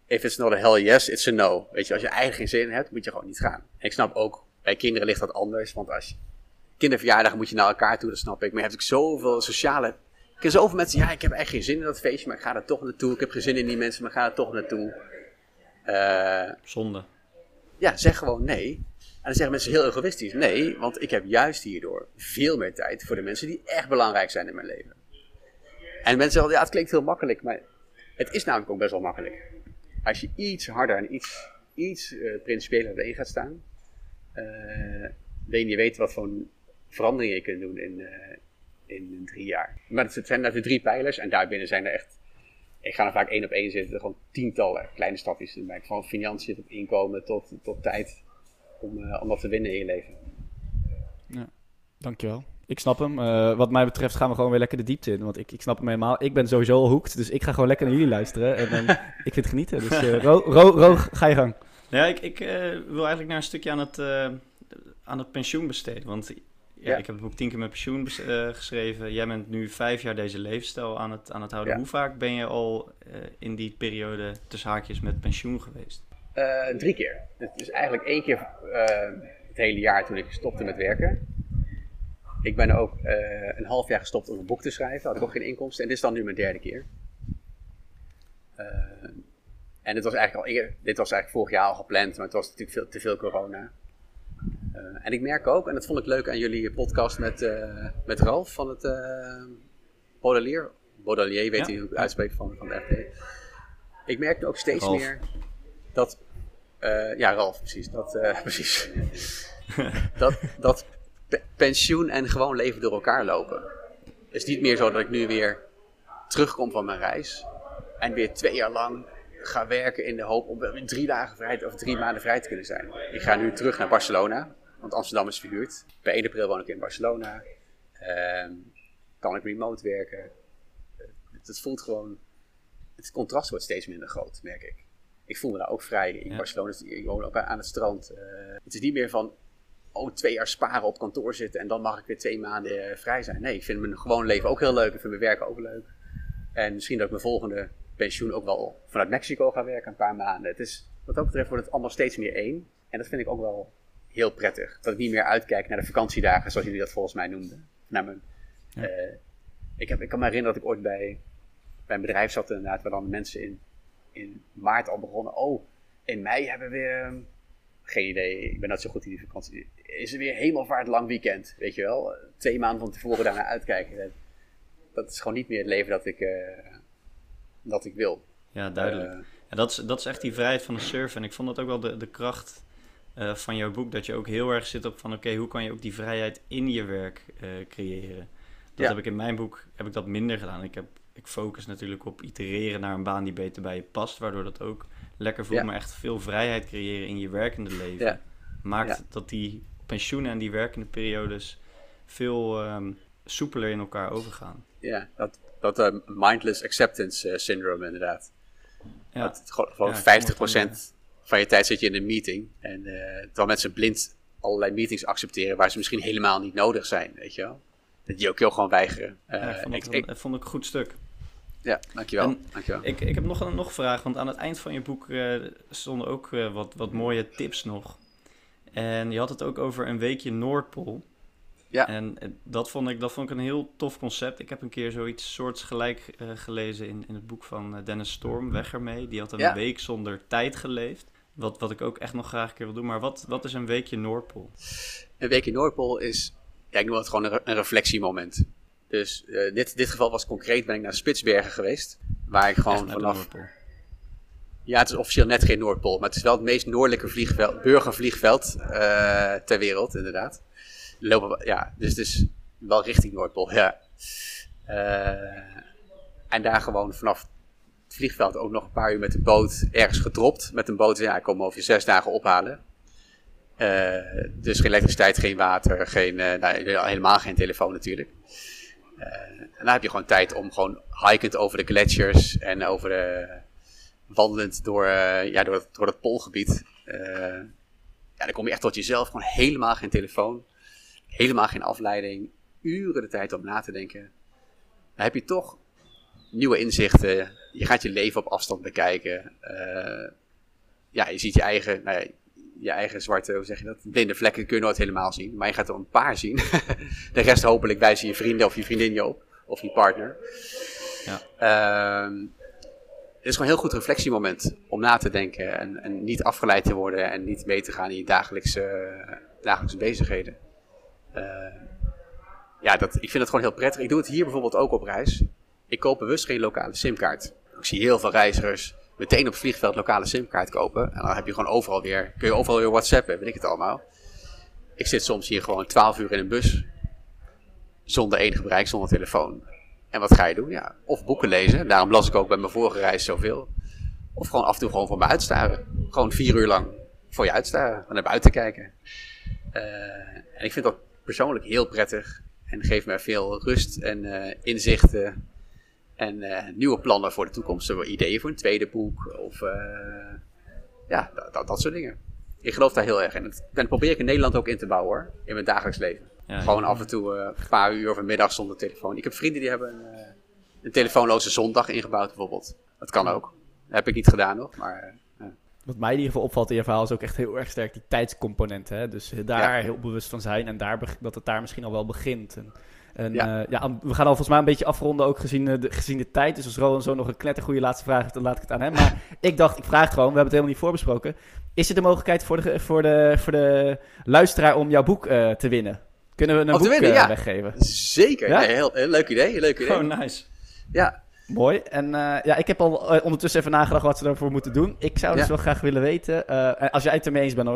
If it's not a hell yes, it's a no. Weet je, als je eigenlijk geen zin in hebt, moet je gewoon niet gaan. En ik snap ook, bij kinderen ligt dat anders. Want als je, kinderverjaardagen moet je naar elkaar toe, dat snap ik. Maar je hebt ook zoveel sociale. Ik ken zoveel mensen, ja, ik heb echt geen zin in dat feestje, maar ik ga er toch naartoe. Ik heb geen zin in die mensen, maar ik ga er toch naartoe. Uh, Zonde. Ja, zeg gewoon nee. En dan zeggen mensen heel egoïstisch: nee, want ik heb juist hierdoor veel meer tijd voor de mensen die echt belangrijk zijn in mijn leven. En mensen zeggen: ja, het klinkt heel makkelijk, maar het is namelijk ook best wel makkelijk. Als je iets harder en iets, iets uh, principiëler erin gaat staan, uh, dan je weet wat voor veranderingen je kunt doen in, uh, in drie jaar. Maar het zijn de drie pijlers en daarbinnen zijn er echt. Ik ga er vaak één op één zitten, gewoon tientallen kleine stapjes maken. Van financiën tot inkomen tot, tot tijd om, om dat te winnen in je leven. Ja, dankjewel. Ik snap hem. Uh, wat mij betreft gaan we gewoon weer lekker de diepte in. Want ik, ik snap hem helemaal. Ik ben sowieso al hoekt. Dus ik ga gewoon lekker naar jullie luisteren. En, en ik vind het genieten. Dus uh, Ro, Ro, Ro, ga je gang. Ja, ik, ik uh, wil eigenlijk naar een stukje aan het, aan het pensioen besteden. Want ja, ja. ik heb het boek Tien keer met pensioen geschreven. Jij bent nu vijf jaar deze levensstijl aan het, aan het houden. Ja. Hoe vaak ben je al in die periode tussen haakjes met pensioen geweest? drie keer. Het is eigenlijk één keer het hele jaar toen ik stopte met werken. Ik ben ook uh, een half jaar gestopt om een boek te schrijven. Had ik ook geen inkomsten. En dit is dan nu mijn derde keer. Uh, en het was eigenlijk al eer, dit was eigenlijk vorig jaar al gepland, maar het was natuurlijk veel, te veel corona. Uh, en ik merk ook, en dat vond ik leuk aan jullie podcast met, met Ralf van het Baudelaire. Baudelaire, weet ja. u hoe ik het uitspreekt van, van de FD. Ik merk ook steeds Ralf. meer dat. ja, Ralf, precies. Dat, precies. dat, dat pensioen en gewoon leven door elkaar lopen. Het is niet meer zo dat ik nu weer terugkom van mijn reis en weer twee jaar lang ga werken in de hoop om drie dagen vrij of drie maanden vrij te kunnen zijn. Ik ga nu terug naar Barcelona, want Amsterdam is verhuurd. Bij 1 april woon ik in Barcelona. Um, kan ik remote werken. Het voelt gewoon het contrast wordt steeds minder groot, merk ik. Ik voel me daar ook vrij. In Ja. Barcelona, ik woon ook aan het strand. Eh, het is niet meer van, oh, twee jaar sparen op kantoor zitten en dan mag ik weer twee maanden eh, vrij zijn. Nee, ik vind mijn gewoon leven ook heel leuk. Ik vind mijn werk ook leuk. En misschien dat ik mijn volgende pensioen ook wel vanuit Mexico ga werken, een paar maanden. Het is, wat dat betreft wordt het allemaal steeds meer één. En dat vind ik ook wel heel prettig. Dat ik niet meer uitkijk naar de vakantiedagen, zoals jullie dat volgens mij noemden. Naar mijn, Ja. eh, ik, heb, ik kan me herinneren dat ik ooit bij, bij een bedrijf zat, inderdaad, waar dan mensen in, in maart al begonnen. Oh, in mei hebben we weer. Geen idee, ik ben net zo goed in die vakantie. Is er weer hemelvaart lang weekend, weet je wel? Twee maanden van tevoren daarnaar uitkijken. Dat is gewoon niet meer het leven dat ik, eh, dat ik wil. Ja, duidelijk. Eh, Ja, dat, is, dat is echt die vrijheid van de surfen. En ik vond dat ook wel de, de kracht eh, van jouw boek. Dat je ook heel erg zit op van oké, hoe kan je ook die vrijheid in je werk eh, creëren. Dat Ja. heb ik in mijn boek heb ik dat minder gedaan. Ik, heb, ik focus natuurlijk op itereren naar een baan die beter bij je past. Waardoor dat ook lekker voelt. Ja. Maar echt veel vrijheid creëren in je werkende leven. Ja. Maakt dat die pensioenen en die werkende periodes veel ehm, soepeler in elkaar overgaan. ja, dat, dat eh, mindless acceptance eh, syndrome inderdaad. Dat gewoon gewoon Ja, ik 50% vond het dan, van je tijd zit je in een meeting. En eh terwijl mensen blind allerlei meetings accepteren waar ze misschien helemaal niet nodig zijn, weet je wel. Dat die ook heel gewoon weigeren. Ja, ik vond ik, vond ik een goed stuk. Ja, dankjewel. En dankjewel. Ik, ik heb nog een nog vraag, want aan het eind van je boek eh, stonden ook eh, wat, wat mooie tips nog. En je had het ook over een weekje Noordpool. Ja. En eh, dat vond, ik, dat vond ik een heel tof concept. Ik heb een keer zoiets soortgelijk eh gelezen in, in het boek van Dennis Storm, Weg ermee. Die had een Ja. week zonder tijd geleefd. Wat, wat ik ook echt nog graag een keer wil doen. Maar wat, wat is een weekje Noordpool? Een week in Noordpool is, ja, ik noem het gewoon een, re- een reflectiemoment. Dus eh dit, dit geval was concreet, ben ik naar Spitsbergen geweest. Waar ik gewoon vanaf. Ja, het is officieel net geen Noordpool, maar het is wel het meest noordelijke vliegveld, burgervliegveld eh, ter wereld, inderdaad. Lopen, ja, dus het is wel richting Noordpool, ja. Eh, en daar gewoon vanaf het vliegveld ook nog een paar uur met de boot ergens gedropt. Met een boot, ja, ik kom over zes dagen ophalen. Eh, dus geen elektriciteit, geen water, geen, nou, helemaal geen telefoon natuurlijk. Eh, en dan heb je gewoon tijd om gewoon hikend over de gletsjers en over de, wandelend door, eh, ja, door, het, door het poolgebied. eh, ja, dan kom je echt tot jezelf. Gewoon helemaal geen telefoon. Helemaal geen afleiding. Uren de tijd om na te denken. Dan heb je toch nieuwe inzichten. Je gaat je leven op afstand bekijken. Eh, ja, je ziet je eigen, nou ja, je eigen zwarte, hoe zeg je dat? Blinde vlekken kun je nooit helemaal zien. Maar je gaat er een paar zien. de rest hopelijk wijzen je vrienden of je vriendin je op. Of je partner. Ja. Ehm, het is gewoon een heel goed reflectiemoment om na te denken en, en niet afgeleid te worden en niet mee te gaan in je dagelijkse, dagelijkse bezigheden. Eh, ja, dat, ik vind het gewoon heel prettig. Ik doe het hier bijvoorbeeld ook op reis. Ik koop bewust geen lokale simkaart. Ik zie heel veel reizigers meteen op het vliegveld lokale simkaart kopen. En dan heb je gewoon overal weer, kun je overal weer whatsappen, weet ik het allemaal. Ik zit soms hier gewoon 12 uur in een bus. Zonder enig bereik, zonder telefoon. En wat ga je doen? Ja, of boeken lezen. Daarom las ik ook bij mijn vorige reis zoveel. Of gewoon af en toe gewoon voor me uitstaren. Gewoon vier uur lang voor je uitstaren. En naar buiten kijken. Eh, en ik vind dat persoonlijk heel prettig. En geeft mij veel rust en eh, inzichten. En eh, nieuwe plannen voor de toekomst. Ideeën voor een tweede boek. Of eh, ja, dat, dat, soort dingen. Ik geloof daar heel erg in. En dat probeer ik in Nederland ook in te bouwen hoor. In mijn dagelijks leven. Ja, Gewoon ja. af en toe eh, een paar uur of een middag zonder telefoon. Ik heb vrienden die hebben een, een telefoonloze zondag ingebouwd bijvoorbeeld. Dat kan ook. Dat heb ik niet gedaan nog, maar Wat mij in ieder geval opvalt in je verhaal is ook echt heel erg sterk die tijdscomponent. Hè? Dus daar Ja. heel bewust van zijn en daar, dat het daar misschien al wel begint. En, en Ja. ja. ja, we gaan al volgens mij een beetje afronden ook gezien, eh, de, gezien de tijd. Dus als Rowan zo nog een knettergoede laatste vraag heeft, dan laat ik het aan hem. Maar ik dacht, ik vraag gewoon, we hebben het helemaal niet voorbesproken. Is er de mogelijkheid voor de, voor de, voor de luisteraar om jouw boek eh, te winnen? Kunnen we een boek winnen, eh, ja. weggeven? zeker. Ja? Nee, heel, heel leuk idee. Leuk idee. Oh, nice. Ja, Mooi. En eh, ja, ik heb al eh, ondertussen even nagedacht wat ze daarvoor moeten doen. Ik zou dus wel graag willen weten, eh, en als jij het ermee eens bent,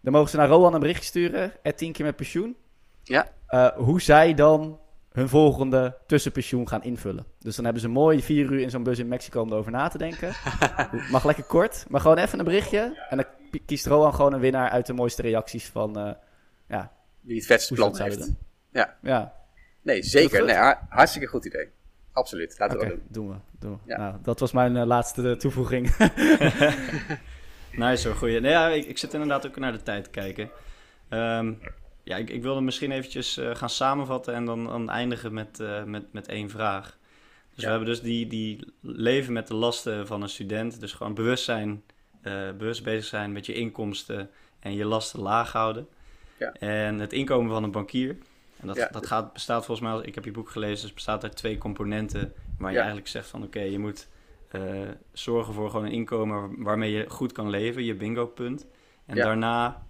dan mogen ze naar Rowan een berichtje sturen, at 10 keer met pensioen. Ja. Eh, hoe zij dan hun volgende tussenpensioen gaan invullen. Dus dan hebben ze mooi vier uur in zo'n bus in Mexico om erover na te denken. Mag lekker kort, maar gewoon even een berichtje. En dan kiest Rowan gewoon een winnaar uit de mooiste reacties van, eh, ja, wie het vetste plan heeft. doen. Ja, Nee, zeker. Nee, hartstikke goed idee. Absoluut, laten we dat doen. doen we. Doen we. Ja. Nou, dat was mijn eh, laatste toevoeging. Nice hoor, goeie. Nee, ja, ik, ik zit inderdaad ook naar de tijd te kijken. Ehm, ja, ik, ik wilde misschien eventjes eh, gaan samenvatten en dan, dan eindigen met, eh, met, met één vraag. Dus Ja. we hebben dus die, die leven met de lasten van een student. Dus gewoon bewust zijn, eh, bewust bezig zijn met je inkomsten en je lasten laag houden. Ja. En het inkomen van een bankier. En dat, Ja. dat gaat, bestaat volgens mij, ik heb je boek gelezen, dus bestaat uit twee componenten. Waar je eigenlijk zegt van oké, je moet zorgen voor gewoon een inkomen waar- waarmee je goed kan leven, je bingo punt. En daarna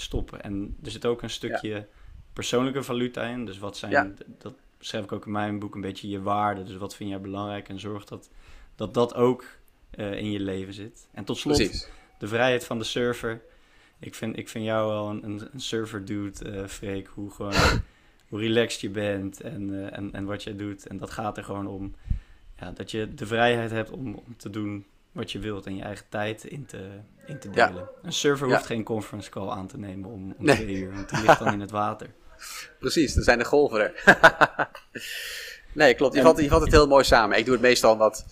stoppen. En er zit ook een stukje persoonlijke valuta in. Dus wat zijn, Ja. dat schrijf ik ook in mijn boek, een beetje je waarden. Dus wat vind jij belangrijk en zorg dat dat, dat ook eh, in je leven zit. En tot slot, Precies. de vrijheid van de surfer. Ik vind, ik vind jou wel een, een, een surfer dude, eh Freek. Hoe gewoon hoe relaxed je bent en, eh, en, en wat jij doet. En dat gaat er gewoon om. Ja, dat je de vrijheid hebt om, om te doen wat je wilt en je eigen tijd in te, in te Ja. delen. Een surfer Ja. hoeft geen conference call aan te nemen om, om Nee. twee uur, want die ligt dan in het water. Precies, dan zijn de golven er. nee, klopt. Je En- vat, je vat het heel mooi samen. Ik doe het meestal wat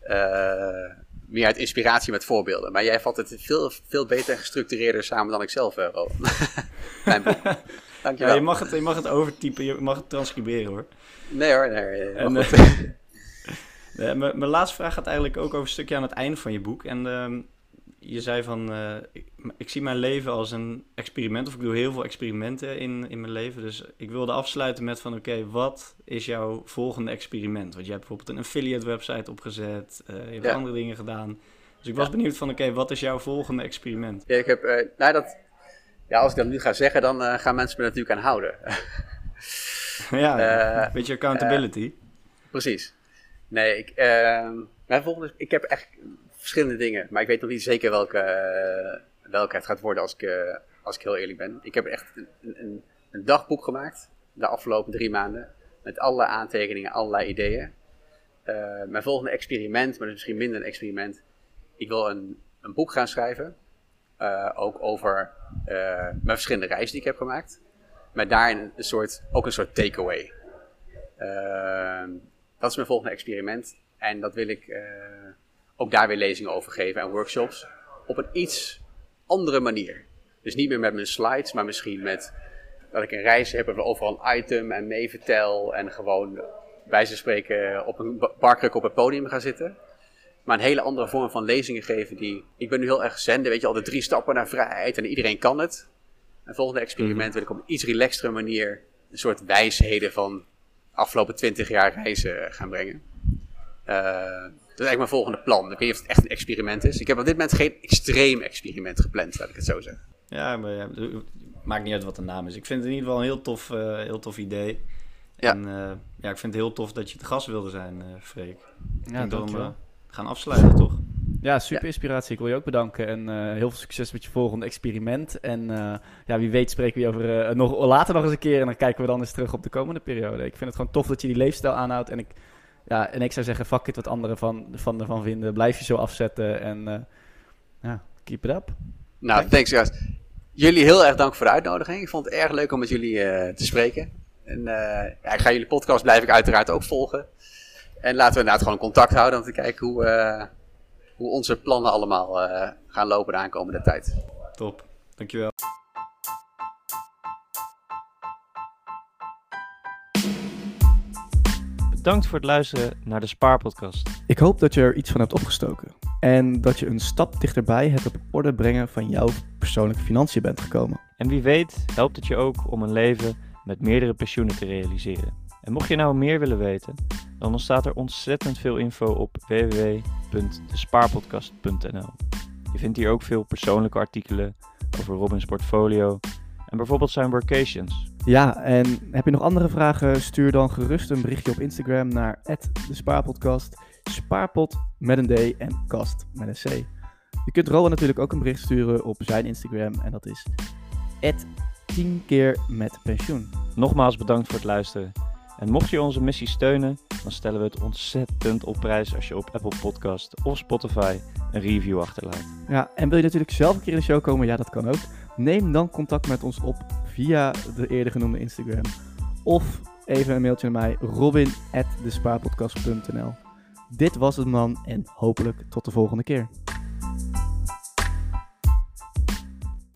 eh, meer uit inspiratie met voorbeelden. Maar jij vat het veel, veel beter en gestructureerder samen dan ik zelf, uh, Roland. Mijn boek. Ja, Dankjewel. je, mag het, je mag het overtypen, je mag het transcriberen hoor. Nee hoor, nee. En, eh, mijn laatste vraag gaat eigenlijk ook over een stukje aan het einde van je boek. En ehm, je zei van, eh, ik, ik zie mijn leven als een experiment, of ik doe heel veel experimenten in, in mijn leven. Dus ik wilde afsluiten met van, oké, wat is jouw volgende experiment? Want je hebt bijvoorbeeld een affiliate website opgezet, eh, je hebt Ja. andere dingen gedaan. Dus ik was Ja. benieuwd van, oké, wat is jouw volgende experiment? Ja, ik heb, nou dat, ja, als ik dat nu ga zeggen, dan gaan mensen me natuurlijk aan houden. ja, een beetje accountability. Precies. Nee, ik, ehm, mijn volgende, ik heb echt verschillende dingen, maar ik weet nog niet zeker welke, eh, welke het gaat worden als ik, eh, als ik heel eerlijk ben. Ik heb echt een, een, een dagboek gemaakt de afgelopen drie maanden met allerlei aantekeningen, allerlei ideeën. Eh, mijn volgende experiment, maar dat is misschien minder een experiment. Ik wil een, een boek gaan schrijven, ook over mijn verschillende reizen die ik heb gemaakt. Maar daarin een soort, ook een soort takeaway. Dat is mijn volgende experiment. En dat wil ik eh, ook daar weer lezingen over geven en workshops. Op een iets andere manier. Dus niet meer met mijn slides, maar misschien met dat ik een reis heb en we overal een item en mee vertel. En gewoon bij ze spreken op een ba- barkruk op het podium gaan zitten. Maar een hele andere vorm van lezingen geven die... Ik ben nu heel erg zenden, weet je, al de drie stappen naar vrijheid en iedereen kan het. Een volgende experiment wil ik op een iets relaxtere manier een soort wijsheden van afgelopen twintig jaar reizen gaan brengen. Eh, dat is eigenlijk mijn volgende plan. Ik weet niet of het echt een experiment is. Ik heb op dit moment geen extreem experiment gepland, laat ik het zo zeggen. Ja, maar ja, maakt niet uit wat de naam is. Ik vind het in ieder geval een heel tof, eh, heel tof idee. Ja. En eh, ja, ik vind het heel tof dat je te gast wilde zijn, eh Freek. Ja, denk dat we gaan afsluiten, toch? Ja, super inspiratie. Ik wil je ook bedanken. En eh, heel veel succes met je volgende experiment. En eh, ja, wie weet spreken we over eh, nog, later nog eens een keer. En dan kijken we dan eens terug op de komende periode. Ik vind het gewoon tof dat je die leefstijl aanhoudt. En ik, ja, en ik zou zeggen, fuck it wat anderen van, van, ervan vinden. Blijf je zo afzetten. En ja, keep it up. Nou, thanks guys. Jullie heel erg dank voor de uitnodiging. Ik vond het erg leuk om met jullie te spreken. En ja, ik ga jullie podcast blijf ik uiteraard ook volgen. En laten we inderdaad gewoon contact houden om te kijken hoe, hoe onze plannen allemaal eh, gaan lopen de aankomende tijd. Top. Dankjewel. Bedankt voor het luisteren naar de Spaarpodcast. Ik hoop dat je er iets van hebt opgestoken. En dat je een stap dichterbij het op orde brengen van jouw persoonlijke financiën bent gekomen. En wie weet helpt het je ook om een leven met meerdere pensioenen te realiseren. En mocht je nou meer willen weten, dan ontstaat er ontzettend veel info op www.despaarpodcast.nl. Je vindt hier ook veel persoonlijke artikelen over Robins portfolio en bijvoorbeeld zijn workations. Ja, en heb je nog andere vragen? Stuur dan gerust een berichtje op Instagram naar de Spaarpodcast. Spaarpot met een D en kast met een C. Je kunt Rowan natuurlijk ook een bericht sturen op zijn Instagram en dat is 10 keer met pensioen. Nogmaals bedankt voor het luisteren. En mocht je onze missie steunen, dan stellen we het ontzettend op prijs als je op Apple Podcast of Spotify een review achterlaat. Ja, en wil je natuurlijk zelf een keer in de show komen? Ja, dat kan ook. Neem dan contact met ons op via de eerder genoemde Instagram. Of even een mailtje naar mij. robin.despaarpodcast.nl Dit was het man en hopelijk tot de volgende keer.